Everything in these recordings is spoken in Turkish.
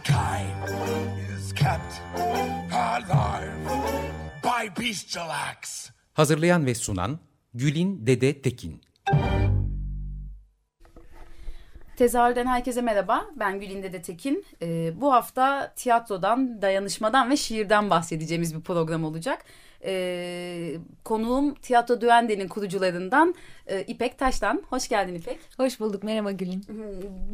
Mankind is kept alive by bestial acts. Hazırlayan ve sunan Gülin Dede Tekin. Tezahürden herkese merhaba. Ben Gülinde de Tekin. Ee, bu hafta tiyatrodan, dayanışmadan ve şiirden bahsedeceğimiz bir program olacak. Ee, konuğum Tiyatro Düende'nin kurucularından e, İpek Taş'tan. Hoş geldin İpek. Hoş bulduk. Merhaba Gülün.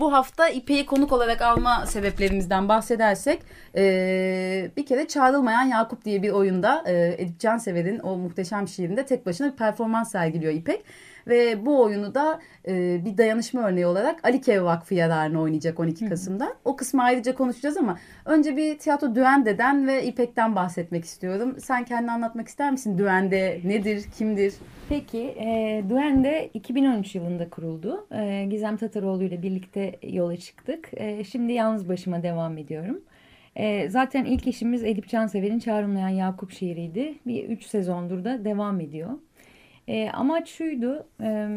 Bu hafta İpek'i konuk olarak alma sebeplerimizden bahsedersek e, bir kere Çağrılmayan Yakup diye bir oyunda e, Edip Cansever'in o muhteşem şiirinde tek başına bir performans sergiliyor İpek. Ve bu oyunu da e, bir dayanışma örneği olarak Alikev Vakfı yararına oynayacak 12 Kasım'da. O kısmı ayrıca konuşacağız ama önce bir tiyatro Düende'den ve İpek'ten bahsetmek istiyorum. Sen kendini anlatmak ister misin? Düende nedir, kimdir? Peki, e, Duende 2013 yılında kuruldu. E, Gizem Tataroğlu ile birlikte yola çıktık. E, şimdi yalnız başıma devam ediyorum. E, zaten ilk işimiz Edip Cansever'in Çağrılmayan Yakup şiiriydi. Bir üç sezondur da devam ediyor. E, amaç şuydu, e,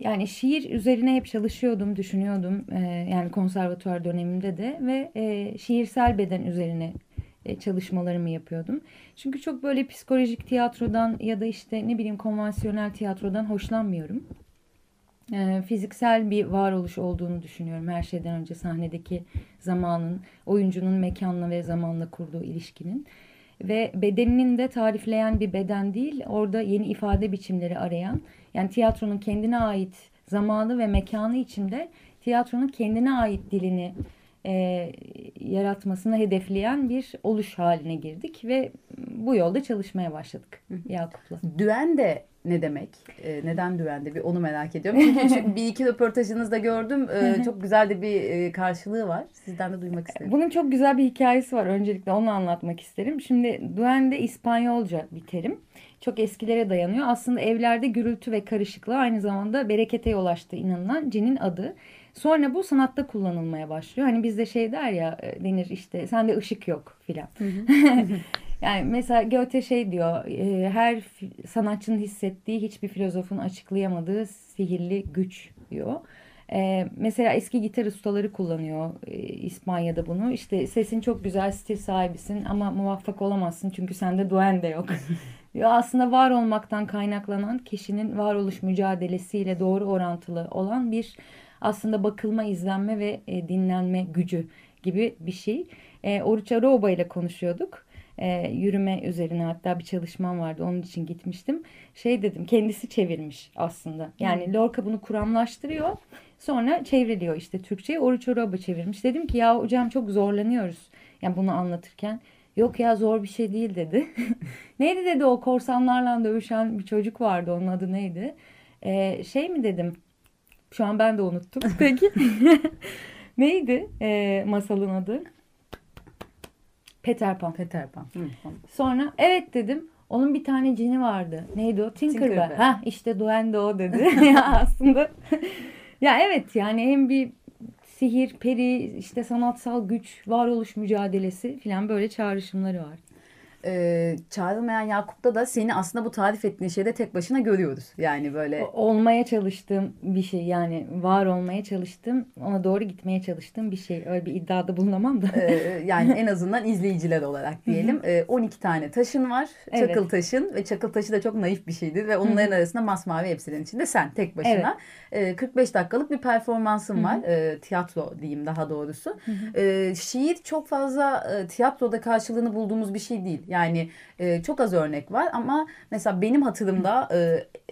yani şiir üzerine hep çalışıyordum, düşünüyordum. E, yani konservatuvar dönemimde de ve e, şiirsel beden üzerine e, çalışmalarımı yapıyordum. Çünkü çok böyle psikolojik tiyatrodan ya da işte ne bileyim konvansiyonel tiyatrodan hoşlanmıyorum. E, fiziksel bir varoluş olduğunu düşünüyorum her şeyden önce sahnedeki zamanın, oyuncunun mekanla ve zamanla kurduğu ilişkinin ve bedeninin de tarifleyen bir beden değil, orada yeni ifade biçimleri arayan, yani tiyatronun kendine ait zamanı ve mekanı içinde tiyatronun kendine ait dilini e, yaratmasını hedefleyen bir oluş haline girdik ve bu yolda çalışmaya başladık Yakup'la. Düende ne demek? E, neden düende? Bir onu merak ediyorum. Çünkü bir iki röportajınızda gördüm. E, çok güzel de bir e, karşılığı var. Sizden de duymak isterim. Bunun çok güzel bir hikayesi var. Öncelikle onu anlatmak isterim. Şimdi duende İspanyolca bir terim. Çok eskilere dayanıyor. Aslında evlerde gürültü ve karışıklığı aynı zamanda berekete yol açtığı inanılan cinin adı. Sonra bu sanatta kullanılmaya başlıyor. Hani bizde şey der ya denir işte sende ışık yok filan. yani mesela Goethe şey diyor her sanatçının hissettiği hiçbir filozofun açıklayamadığı sihirli güç diyor. Ee, mesela eski gitar ustaları kullanıyor e, İspanya'da bunu. İşte sesin çok güzel, stil sahibisin ama muvaffak olamazsın çünkü sende duen de yok. diyor. Aslında var olmaktan kaynaklanan kişinin varoluş mücadelesiyle doğru orantılı olan bir aslında bakılma, izlenme ve e, dinlenme gücü gibi bir şey. E, Oruç Aroba ile konuşuyorduk. E, yürüme üzerine hatta bir çalışmam vardı onun için gitmiştim. Şey dedim kendisi çevirmiş aslında. Yani. Lorca bunu kuramlaştırıyor. Sonra çevriliyor işte Türkçe'ye. Oruç Aroba çevirmiş. Dedim ki ya hocam çok zorlanıyoruz. Yani bunu anlatırken. Yok ya zor bir şey değil dedi. neydi dedi o korsanlarla dövüşen bir çocuk vardı onun adı neydi? Ee, şey mi dedim şu an ben de unuttum. Peki. Neydi e, masalın adı? Peter Pan. Peter Pan. Hı. Sonra evet dedim. Onun bir tane cini vardı. Neydi o? Tinkerbell. Tinkerbell. Ha işte Duende o dedi. ya aslında. ya evet yani hem bir sihir, peri, işte sanatsal güç, varoluş mücadelesi falan böyle çağrışımları var e, çağrılmayan Yakup'ta da seni aslında bu tarif ettiğin şeyde tek başına görüyoruz. Yani böyle. Olmaya çalıştığım bir şey yani var olmaya çalıştığım ona doğru gitmeye çalıştığım bir şey. Öyle bir iddiada bulunamam da. E, yani en azından izleyiciler olarak diyelim. e, 12 tane taşın var. Çakıl evet. taşın ve çakıl taşı da çok naif bir şeydir. Ve onların arasında masmavi hepsinin içinde sen tek başına. Evet. E, 45 dakikalık bir performansın var. E, tiyatro diyeyim daha doğrusu. E, şiir çok fazla e, tiyatroda karşılığını bulduğumuz bir şey değil. Yani e, çok az örnek var ama mesela benim hatırımda e,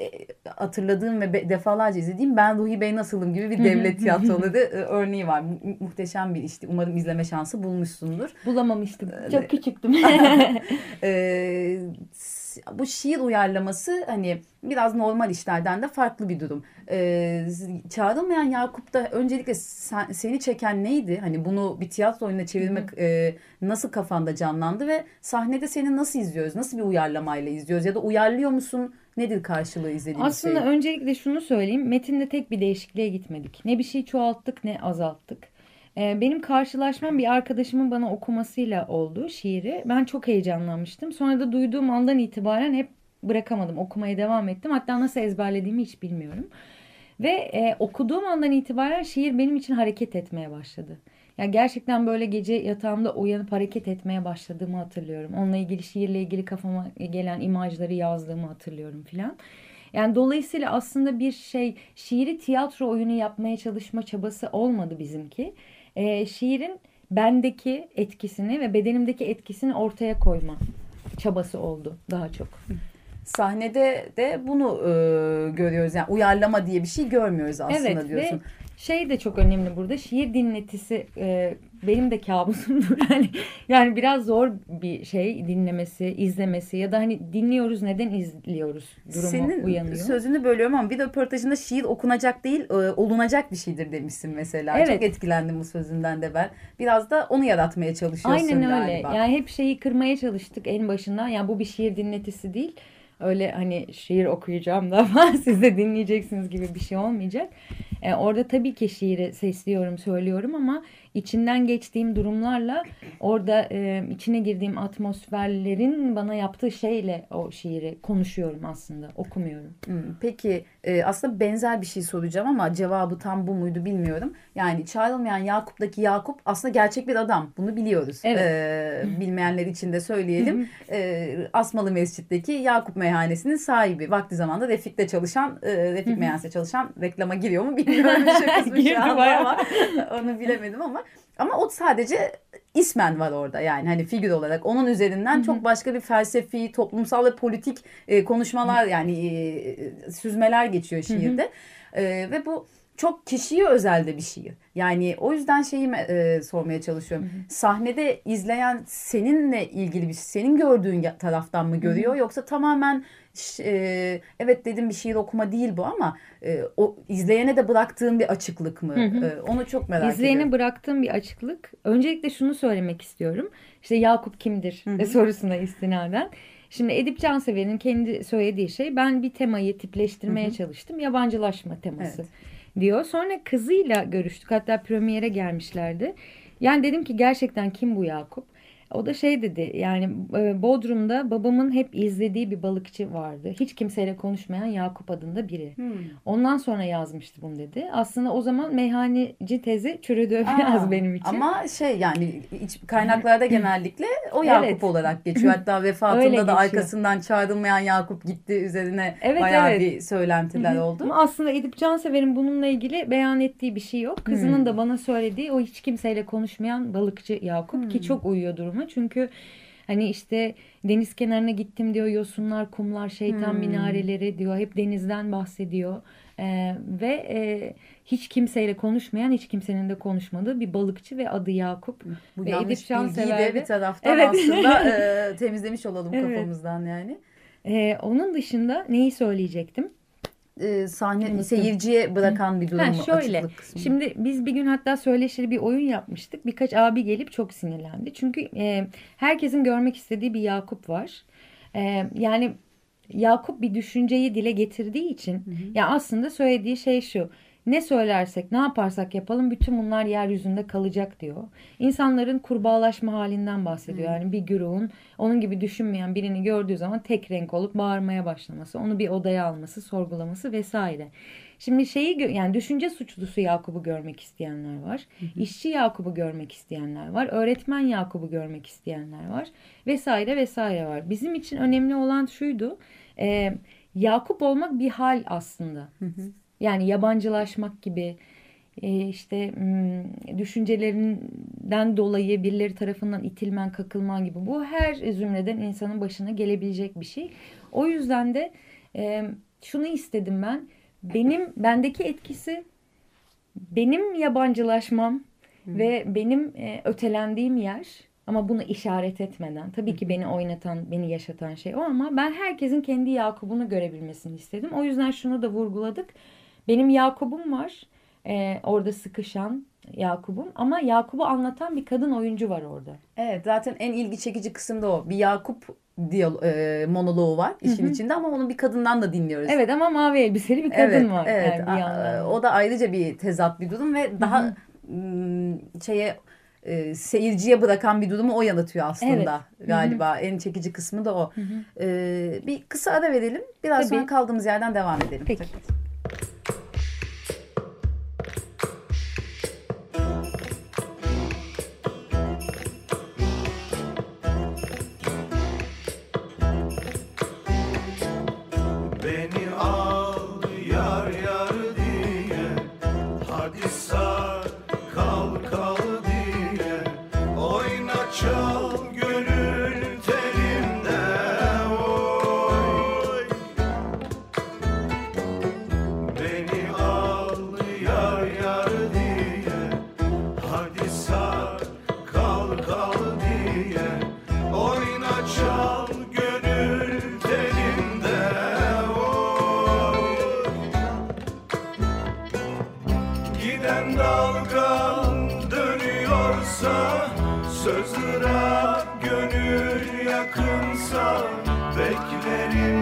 e, hatırladığım ve defalarca izlediğim Ben Ruhi Bey Nasılım gibi bir devlet tiyatroları e, örneği var. Mu muhteşem bir işte umarım izleme şansı bulmuşsundur. Bulamamıştım. Çok küçüktüm. e, bu şiir uyarlaması hani biraz normal işlerden de farklı bir durum. Ee, çağrılmayan Yakup'ta öncelikle sen, seni çeken neydi? Hani bunu bir tiyatro oyununa çevirmek e, nasıl kafanda canlandı ve sahnede seni nasıl izliyoruz? Nasıl bir uyarlamayla izliyoruz? Ya da uyarlıyor musun? Nedir karşılığı izlediğimiz Aslında şey? öncelikle şunu söyleyeyim. Metinde tek bir değişikliğe gitmedik. Ne bir şey çoğalttık ne azalttık. Ee, benim karşılaşmam bir arkadaşımın bana okumasıyla oldu şiiri. Ben çok heyecanlanmıştım. Sonra da duyduğum andan itibaren hep bırakamadım. Okumaya devam ettim. Hatta nasıl ezberlediğimi hiç bilmiyorum. Ve e, okuduğum andan itibaren şiir benim için hareket etmeye başladı. Yani gerçekten böyle gece yatağımda uyanıp hareket etmeye başladığımı hatırlıyorum. Onunla ilgili şiirle ilgili kafama gelen imajları yazdığımı hatırlıyorum filan. Yani dolayısıyla aslında bir şey şiiri tiyatro oyunu yapmaya çalışma çabası olmadı bizimki. E, şiirin bendeki etkisini ve bedenimdeki etkisini ortaya koyma çabası oldu daha çok. Sahnede de bunu e, görüyoruz. Yani uyarlama diye bir şey görmüyoruz aslında evet, diyorsun. Şey de çok önemli burada. Şiir dinletisi e, benim de kabusumdur. Yani, yani biraz zor bir şey dinlemesi, izlemesi ya da hani dinliyoruz neden izliyoruz durumu Senin uyanıyor. sözünü bölüyorum ama bir röportajında şiir okunacak değil e, olunacak bir şeydir demişsin mesela. Evet. Çok etkilendim bu sözünden de ben. Biraz da onu yaratmaya çalışıyorsun Aynen öyle. galiba. Yani hep şeyi kırmaya çalıştık en başından. Yani bu bir şiir dinletisi değil. Öyle hani şiir okuyacağım da falan siz de dinleyeceksiniz gibi bir şey olmayacak. Ee, orada tabii ki şiiri sesliyorum, söylüyorum ama içinden geçtiğim durumlarla orada e, içine girdiğim atmosferlerin bana yaptığı şeyle o şiiri konuşuyorum aslında, okumuyorum. Hmm, Peki e, aslında benzer bir şey soracağım ama cevabı tam bu muydu bilmiyorum. Yani çağrılmayan Yakup'taki Yakup aslında gerçek bir adam. Bunu biliyoruz. Evet. E, bilmeyenler için de söyleyelim. e, Asmalı Mescid'deki Yakup Meyhanesi'nin sahibi. Vakti zamanda Refik'te çalışan, e, Refik Meyhanesi'nde çalışan reklama giriyor mu bilmiyorum. Şey Girdi ama bayağı. onu bilemedim ama ama o sadece ismen var orada. Yani hani figür olarak onun üzerinden çok başka bir felsefi, toplumsal ve politik e, konuşmalar yani e, süzmeler geçiyor şiirde. E, ve bu çok kişiye özel de bir şiir. Yani o yüzden şeyi e, sormaya çalışıyorum. Sahnede izleyen seninle ilgili bir senin gördüğün taraftan mı görüyor yoksa tamamen e, evet dedim bir şiir okuma değil bu ama e, o izleyene de bıraktığın bir açıklık mı? E, onu çok merak İzleyene ediyorum. bıraktığım bir açıklık. Öncelikle şunu söylemek istiyorum. İşte Yakup kimdir Hı hı. sorusuna istinaden. Şimdi Edip Cansever'in kendi söylediği şey ben bir temayı tipleştirmeye çalıştım. Yabancılaşma teması Evet. Diyor. Sonra kızıyla görüştük. Hatta premiere gelmişlerdi. Yani dedim ki gerçekten kim bu Yakup? O da şey dedi yani e, Bodrum'da babamın hep izlediği bir balıkçı vardı. Hiç kimseyle konuşmayan Yakup adında biri. Hmm. Ondan sonra yazmıştı bunu dedi. Aslında o zaman meyhaneci tezi çürüdü biraz Aa, benim için. Ama şey yani iç kaynaklarda genellikle o Yakup Evet. olarak geçiyor. Hatta Öyle vefatında da geçiyor. arkasından çağrılmayan Yakup gitti üzerine Evet, bayağı evet. bir söylentiler oldu. Ama aslında Edip Cansever'in bununla ilgili beyan ettiği bir şey yok. Kızının Hmm. da bana söylediği o hiç kimseyle konuşmayan balıkçı Yakup ki çok uyuyor duruma. Çünkü hani işte deniz kenarına gittim diyor yosunlar, kumlar, şeytan Hmm. minareleri diyor. Hep denizden bahsediyor. Ee, ve e, hiç kimseyle konuşmayan, hiç kimsenin de konuşmadığı bir balıkçı ve adı Yakup. Bu Ve yanlış Edip bilgiyi Cansever de de- bir taraftan Evet. aslında e, temizlemiş olalım Evet. kafamızdan yani. Ee, onun dışında neyi söyleyecektim? E, sahne Unuttum. seyirciye bırakan bir durum mu? şöyle. Şimdi biz bir gün hatta söyleşili bir oyun yapmıştık. Birkaç abi gelip çok sinirlendi. Çünkü e, herkesin görmek istediği bir Yakup var. E, yani Yakup bir düşünceyi dile getirdiği için ya aslında söylediği şey şu. Ne söylersek, ne yaparsak yapalım bütün bunlar yeryüzünde kalacak diyor. İnsanların kurbağalaşma halinden bahsediyor. Yani bir güruhun onun gibi düşünmeyen birini gördüğü zaman tek renk olup bağırmaya başlaması, onu bir odaya alması, sorgulaması vesaire. Şimdi şeyi yani düşünce suçlusu Yakup'u görmek isteyenler var. İşçi Yakup'u görmek isteyenler var. Öğretmen Yakup'u görmek isteyenler var. Vesaire vesaire var. Bizim için önemli olan şuydu. e, Yakup olmak bir hal aslında. Yani yabancılaşmak gibi e, işte hmm, düşüncelerinden dolayı birileri tarafından itilmen, kakılman gibi bu her zümreden insanın başına gelebilecek bir şey. O yüzden de e, şunu istedim ben. Benim bendeki etkisi benim yabancılaşmam ve benim e, ötelendiğim yer Ama bunu işaret etmeden tabii ki beni oynatan, beni yaşatan şey o ama ben herkesin kendi Yakup'unu görebilmesini istedim. O yüzden şunu da vurguladık. Benim Yakup'um var. Ee, orada sıkışan Yakup'um ama Yakup'u anlatan bir kadın oyuncu var orada. Evet zaten en ilgi çekici kısım da o. Bir Yakup diyal e, monoloğu var işin Hı-hı. içinde ama onu bir kadından da dinliyoruz. Evet ama mavi elbiseli bir kadın evet, var. Evet. Yani o da ayrıca bir tezat bir durum ve daha Hı-hı. şeye e, seyirciye bırakan bir durumu o yaratıyor aslında evet. galiba. Hı-hı. En çekici kısmı da o. E, bir kısa ara verelim. Biraz Tabii. sonra kaldığımız yerden devam edelim. Peki. Tabii. Belki derin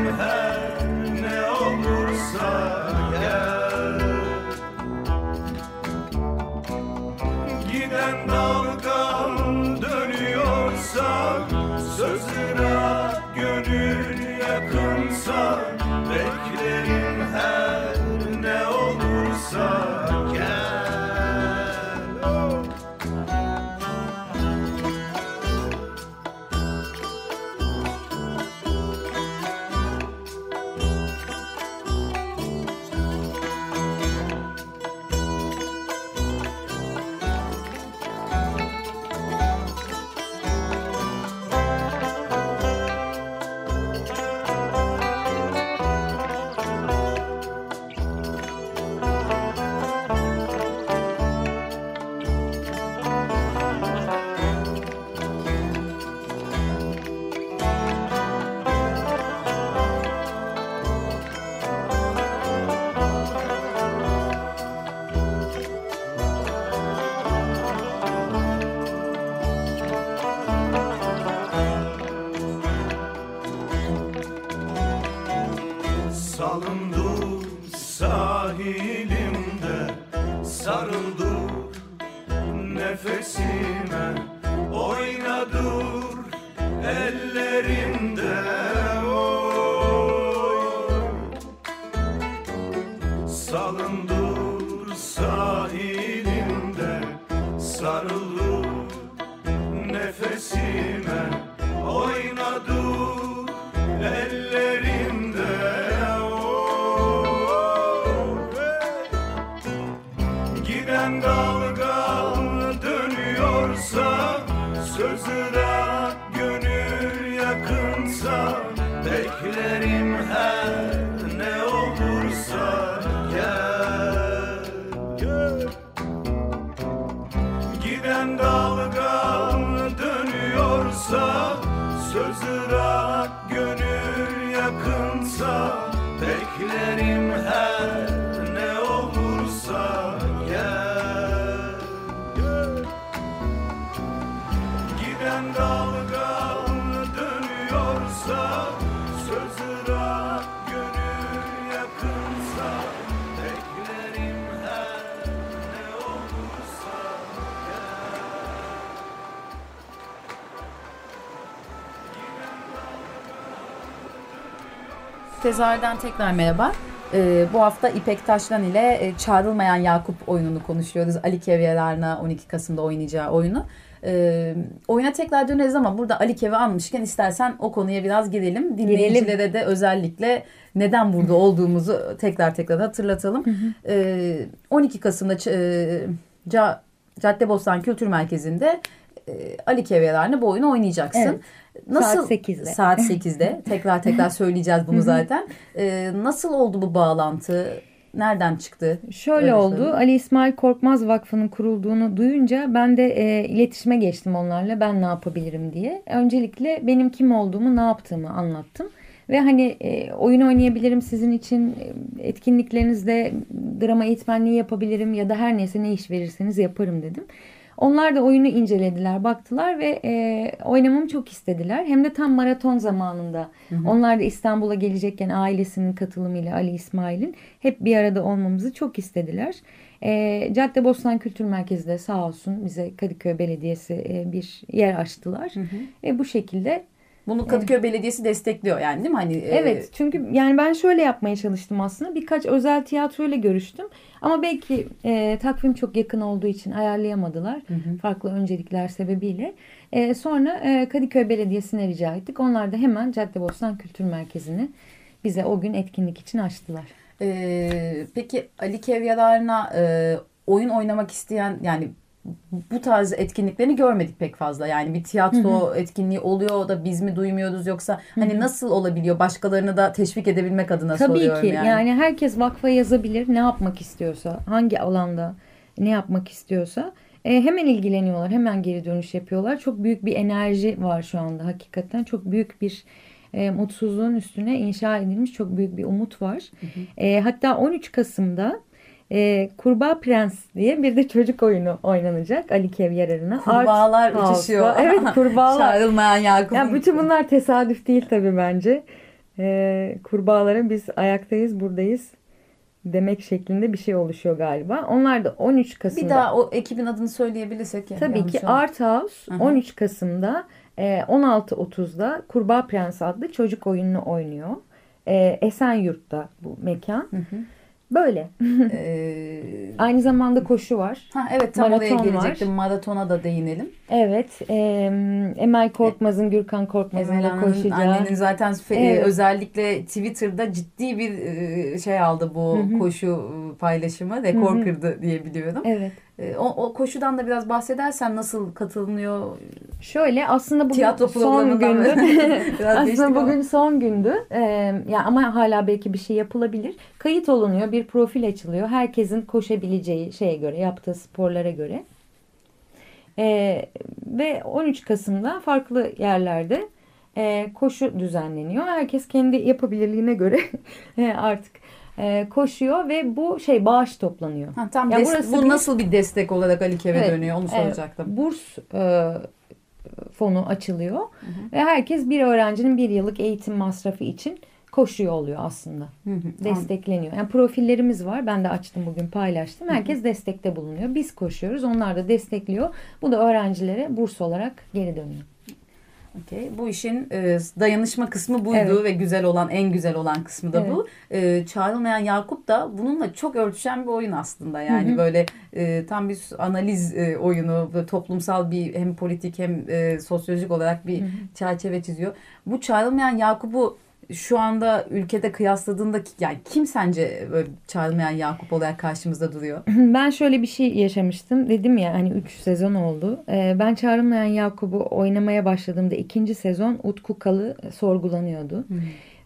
salındı. Tezahürden tekrar merhaba. Ee, bu hafta İpek Taşlan ile e, Çağrılmayan Yakup oyununu konuşuyoruz. Ali Kevyelar'na 12 Kasım'da oynayacağı oyunu. Ee, oyuna tekrar döneriz ama burada Ali Kev'i almışken istersen o konuya biraz girelim. Dinleyicilere de özellikle neden burada olduğumuzu tekrar tekrar hatırlatalım. Ee, 12 Kasım'da e, Caddebostan Kültür Merkezi'nde Ali Kevyelar'na bu oyunu oynayacaksın. Evet. Nasıl, saat 8'de. Saat 8'de. tekrar tekrar söyleyeceğiz bunu zaten. Ee, nasıl oldu bu bağlantı? nereden çıktı? Şöyle Öyle oldu. Söyleyeyim. Ali İsmail Korkmaz Vakfı'nın kurulduğunu duyunca ben de e, iletişime geçtim onlarla. Ben ne yapabilirim diye. Öncelikle benim kim olduğumu, ne yaptığımı anlattım. Ve hani e, oyun oynayabilirim sizin için e, etkinliklerinizde drama eğitmenliği yapabilirim ya da her neyse ne iş verirseniz yaparım dedim. Onlar da oyunu incelediler, baktılar ve e, oynamamı çok istediler. Hem de tam maraton zamanında. Hı hı. Onlar da İstanbul'a gelecekken ailesinin katılımıyla Ali İsmail'in hep bir arada olmamızı çok istediler. E, Cadde Bostan Kültür Merkezi de sağ olsun bize Kadıköy Belediyesi e, bir yer açtılar. Hı hı. E, bu şekilde bunu Kadıköy evet. Belediyesi destekliyor yani değil mi? Hani e, Evet. E... Çünkü yani ben şöyle yapmaya çalıştım aslında. Birkaç özel tiyatro ile görüştüm. Ama belki e, takvim çok yakın olduğu için ayarlayamadılar. Hı hı. Farklı öncelikler sebebiyle. E, sonra e, Kadıköy Belediyesi'ne rica ettik. Onlar da hemen Caddebostan Kültür Merkezi'ni bize o gün etkinlik için açtılar. E, peki Ali Kevyalar'ına e, oyun oynamak isteyen yani bu tarz etkinliklerini görmedik pek fazla. Yani bir tiyatro hı hı. etkinliği oluyor da biz mi duymuyoruz yoksa hı hani nasıl olabiliyor? Başkalarını da teşvik edebilmek adına Tabii soruyorum ki. yani. Yani herkes vakfa yazabilir ne yapmak istiyorsa, hangi alanda ne yapmak istiyorsa. E, hemen ilgileniyorlar, hemen geri dönüş yapıyorlar. Çok büyük bir enerji var şu anda hakikaten. Çok büyük bir e, mutsuzluğun üstüne inşa edilmiş çok büyük bir umut var. Hı hı. E, hatta 13 Kasım'da e, Kurbağa Prens diye bir de çocuk oyunu oynanacak Ali Kevyar adına. Kurbağalar Art uçuşuyor. Evet kurbağalar. Çağrılmayan Yakup. Yani bütün bunlar tesadüf değil tabii bence. E, kurbağaların biz ayaktayız buradayız demek şeklinde bir şey oluşuyor galiba. Onlar da 13 Kasım'da. Bir daha o ekibin adını söyleyebilirsek. Yani Tabii ki Art House Hı-hı. 13 Kasım'da e, 16.30'da Kurbağa Prens adlı çocuk oyununu oynuyor. E, Esenyurt'ta bu mekan. Hı hı. Böyle. ee, Aynı zamanda koşu var. Ha, evet tam Maraton oraya gelecektim. Var. Maratona da değinelim. Evet. E, Emel Korkmaz'ın, Gürkan Korkmaz'ın koşacağı. Annenin zaten evet. özellikle Twitter'da ciddi bir şey aldı bu Hı-hı. koşu paylaşımı. Rekor Hı-hı. kırdı diye biliyorum. Evet. O, o koşudan da biraz bahsedersen nasıl katılınıyor? Şöyle aslında bugün Tiyatro son gündü. aslında bugün ama. son gündü. Ee, yani ama hala belki bir şey yapılabilir. Kayıt olunuyor, bir profil açılıyor. Herkesin koşabileceği şeye göre, yaptığı sporlara göre. Ee, ve 13 Kasım'da farklı yerlerde e, koşu düzenleniyor. Herkes kendi yapabilirliğine göre artık e, koşuyor ve bu şey bağış toplanıyor. Ha, tam ya burası bu bir, nasıl bir destek olarak Ali Kev'e evet, dönüyor onu soracaktım. E, burs e, fonu açılıyor hı hı. ve herkes bir öğrencinin bir yıllık eğitim masrafı için koşuyor oluyor aslında. Hı hı, Destekleniyor. Yani profillerimiz var. Ben de açtım bugün paylaştım. Herkes hı hı. destekte bulunuyor. Biz koşuyoruz. Onlar da destekliyor. Bu da öğrencilere burs olarak geri dönüyor. Okay. Bu işin e, dayanışma kısmı buydu evet. ve güzel olan en güzel olan kısmı da evet. bu. E, çağrılmayan Yakup da bununla çok örtüşen bir oyun aslında. Yani hı hı. böyle e, tam bir analiz e, oyunu, toplumsal bir hem politik hem e, sosyolojik olarak bir hı hı. çerçeve çiziyor. Bu çağrılmayan Yakup'u şu anda ülkede kıyasladığında yani kim sence böyle çağrılmayan Yakup olarak karşımızda duruyor? Ben şöyle bir şey yaşamıştım. Dedim ya hani 3 sezon oldu. Ee, ben çağrılmayan Yakup'u oynamaya başladığımda ikinci sezon Utku Kalı sorgulanıyordu. Hmm.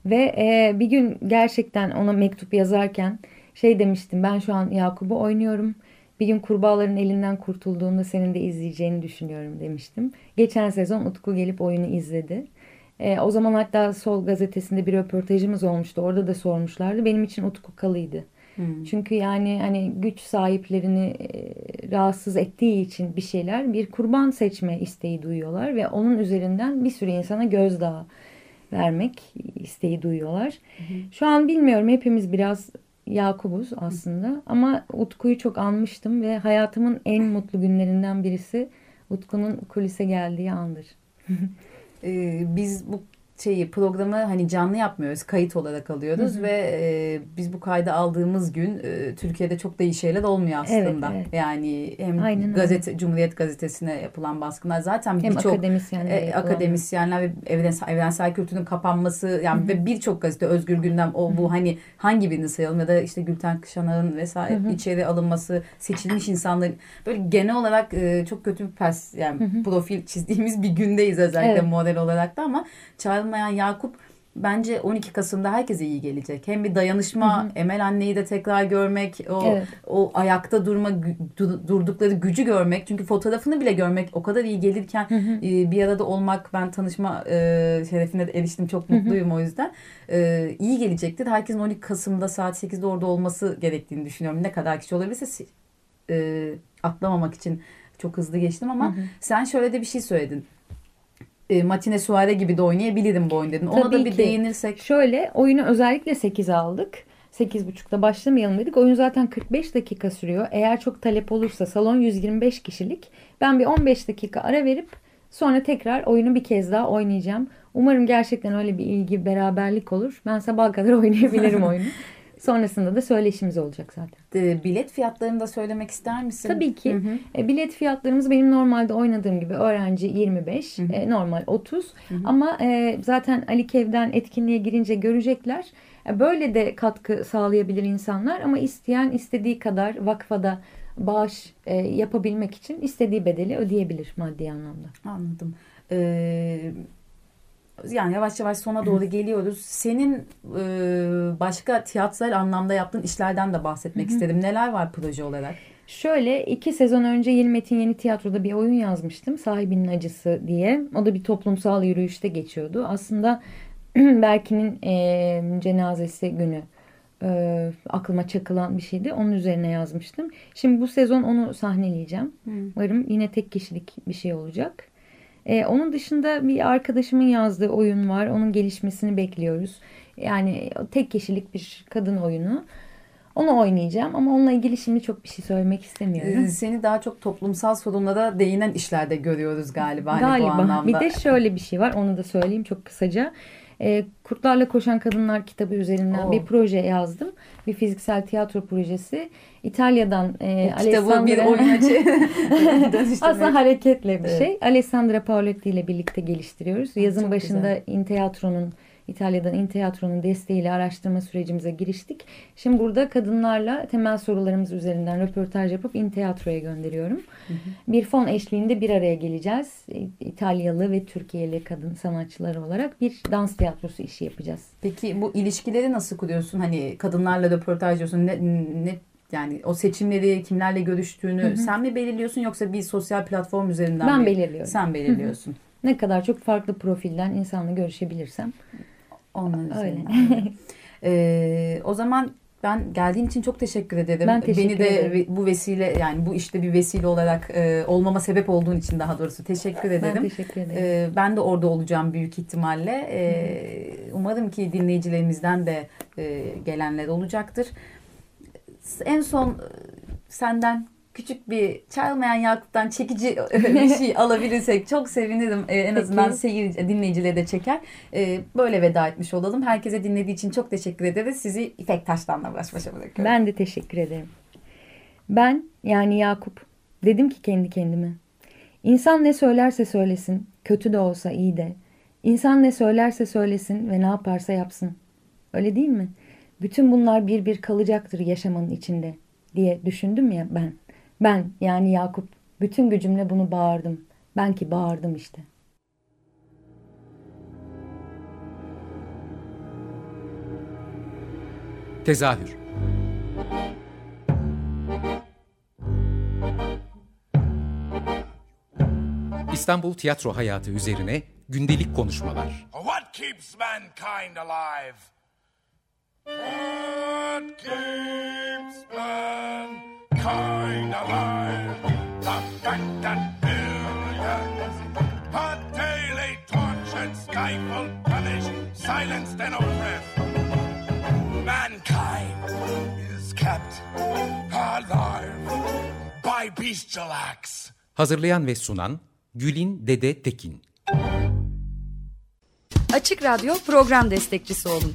Ve e, bir gün gerçekten ona mektup yazarken şey demiştim. Ben şu an Yakup'u oynuyorum. Bir gün kurbağaların elinden kurtulduğunda senin de izleyeceğini düşünüyorum demiştim. Geçen sezon Utku gelip oyunu izledi. E, o zaman hatta Sol gazetesinde bir röportajımız olmuştu. Orada da sormuşlardı. Benim için Utku Kalı'ydı. Hmm. Çünkü yani hani güç sahiplerini e, rahatsız ettiği için bir şeyler bir kurban seçme isteği duyuyorlar ve onun üzerinden bir sürü insana gözdağı vermek isteği duyuyorlar. Hmm. Şu an bilmiyorum hepimiz biraz Yakubuz aslında hmm. ama Utku'yu çok anmıştım ve hayatımın en mutlu günlerinden birisi Utku'nun kulise geldiği andır. e, biz bu şeyi programı hani canlı yapmıyoruz. Kayıt olarak alıyoruz hı hı. ve e, biz bu kaydı aldığımız gün e, Türkiye'de çok da iyi şeyler olmuyor aslında. Evet, evet. Yani hem Aynen gazete öyle. Cumhuriyet gazetesine yapılan baskınlar zaten birçok akademisyenler, e, akademisyenler ve evrensel, evrensel kültürün kapanması yani hı hı. ve birçok gazete Özgür Gündem o bu hani hangi birini sayalım ya da işte Gülten Kışanak'ın vesaire hı hı. içeri alınması seçilmiş insanların böyle genel olarak e, çok kötü bir pers yani hı hı. profil çizdiğimiz bir gündeyiz özellikle evet. model olarak da ama Çağrı olmayan Yakup bence 12 Kasım'da herkese iyi gelecek. Hem bir dayanışma, hı hı. Emel anneyi de tekrar görmek, o evet. o ayakta durma durdukları gücü görmek. Çünkü fotoğrafını bile görmek o kadar iyi gelirken hı hı. E, bir arada olmak ben tanışma e, şerefine de eriştim. Çok mutluyum hı hı. o yüzden. E, iyi gelecektir. Herkesin 12 Kasım'da saat 8'de orada olması gerektiğini düşünüyorum. Ne kadar kişi olabilirse e, atlamamak için çok hızlı geçtim ama hı hı. sen şöyle de bir şey söyledin e, Matine Suare gibi de oynayabilirim bu oyun dedin. Ona Tabii da bir ki. değinirsek. Şöyle oyunu özellikle 8 aldık. 8.30'da başlamayalım dedik. Oyun zaten 45 dakika sürüyor. Eğer çok talep olursa salon 125 kişilik. Ben bir 15 dakika ara verip sonra tekrar oyunu bir kez daha oynayacağım. Umarım gerçekten öyle bir ilgi, beraberlik olur. Ben sabah kadar oynayabilirim oyunu. Sonrasında da söyleşimiz olacak zaten. E, bilet fiyatlarını da söylemek ister misin? Tabii ki. Hı hı. E, bilet fiyatlarımız benim normalde oynadığım gibi öğrenci 25, hı hı. E, normal 30. Hı hı. Ama e, zaten Ali Kev'den etkinliğe girince görecekler. Böyle de katkı sağlayabilir insanlar ama isteyen istediği kadar vakfada bağış e, yapabilmek için istediği bedeli ödeyebilir maddi anlamda. Anladım. Ee, yani yavaş yavaş sona doğru geliyoruz. Senin e, başka tiyatral anlamda yaptığın işlerden de bahsetmek istedim. Neler var proje olarak? Şöyle iki sezon önce Yeni Metin Yeni Tiyatro'da bir oyun yazmıştım. Sahibinin Acısı diye. O da bir toplumsal yürüyüşte geçiyordu. Aslında Berkin'in e, cenazesi günü e, aklıma çakılan bir şeydi. Onun üzerine yazmıştım. Şimdi bu sezon onu sahneleyeceğim. Hmm. Umarım yine tek kişilik bir şey olacak. Ee, onun dışında bir arkadaşımın yazdığı oyun var. Onun gelişmesini bekliyoruz. Yani tek kişilik bir kadın oyunu. Onu oynayacağım ama onunla ilgili şimdi çok bir şey söylemek istemiyorum. Ee, seni daha çok toplumsal sorunlara değinen işlerde görüyoruz galiba. Galiba. Hani bu anlamda. Bir de şöyle bir şey var onu da söyleyeyim çok kısaca. E, Kurtlarla Koşan Kadınlar kitabı üzerinden Oo. bir proje yazdım. Bir fiziksel tiyatro projesi. İtalya'dan e, Alessandra... bir oyun Aslında hareketli bir evet. şey. Alessandra Paoletti ile birlikte geliştiriyoruz. Yazın Çok başında güzel. Intiyatronun İtalya'dan Intiyatronun desteğiyle araştırma sürecimize giriştik. Şimdi burada kadınlarla temel sorularımız üzerinden röportaj yapıp Intiyatro'ya gönderiyorum. Hı hı. Bir fon eşliğinde bir araya geleceğiz. İtalyalı ve Türkiye'li kadın sanatçılar olarak bir dans tiyatrosu işi yapacağız. Peki bu ilişkileri nasıl kuruyorsun? Hani kadınlarla röportaj diyorsun. Ne, ne yani o seçimleri kimlerle görüştüğünü hı hı. sen mi belirliyorsun yoksa bir sosyal platform üzerinden ben mi? belirliyorum. Sen belirliyorsun. Hı hı. Ne kadar çok farklı profilden insanla görüşebilirsem Onların Öyle. ee, o zaman ben geldiğin için çok teşekkür ederim. Ben teşekkür Beni de ederim. bu vesile yani bu işte bir vesile olarak e, olmama sebep olduğun için daha doğrusu teşekkür ederim. Ben teşekkür ederim. E, ben de orada olacağım büyük ihtimalle. E, umarım ki dinleyicilerimizden de e, gelenler olacaktır. En son senden küçük bir çalmayan Yakup'tan çekici bir şey alabilirsek çok sevinirim. Ee, en azından seyir dinleyicileri de çeker. Ee, böyle veda etmiş olalım. Herkese dinlediği için çok teşekkür ederiz. Sizi İpek Taş'tanla baş başa bırakıyorum. Ben de teşekkür ederim. Ben yani Yakup dedim ki kendi kendime. İnsan ne söylerse söylesin, kötü de olsa iyi de. İnsan ne söylerse söylesin ve ne yaparsa yapsın. Öyle değil mi? Bütün bunlar bir bir kalacaktır yaşamanın içinde diye düşündüm ya ben. Ben yani Yakup bütün gücümle bunu bağırdım. Ben ki bağırdım işte. Tezahür İstanbul tiyatro hayatı üzerine gündelik konuşmalar. What keeps mankind alive? What keeps mankind kind alive. The fact that billions are daily tortured, stifled, punished, silenced, and oppressed. Mankind is kept alive by bestial acts. Hazırlayan ve sunan Gülin Dede Tekin. Açık Radyo program destekçisi olun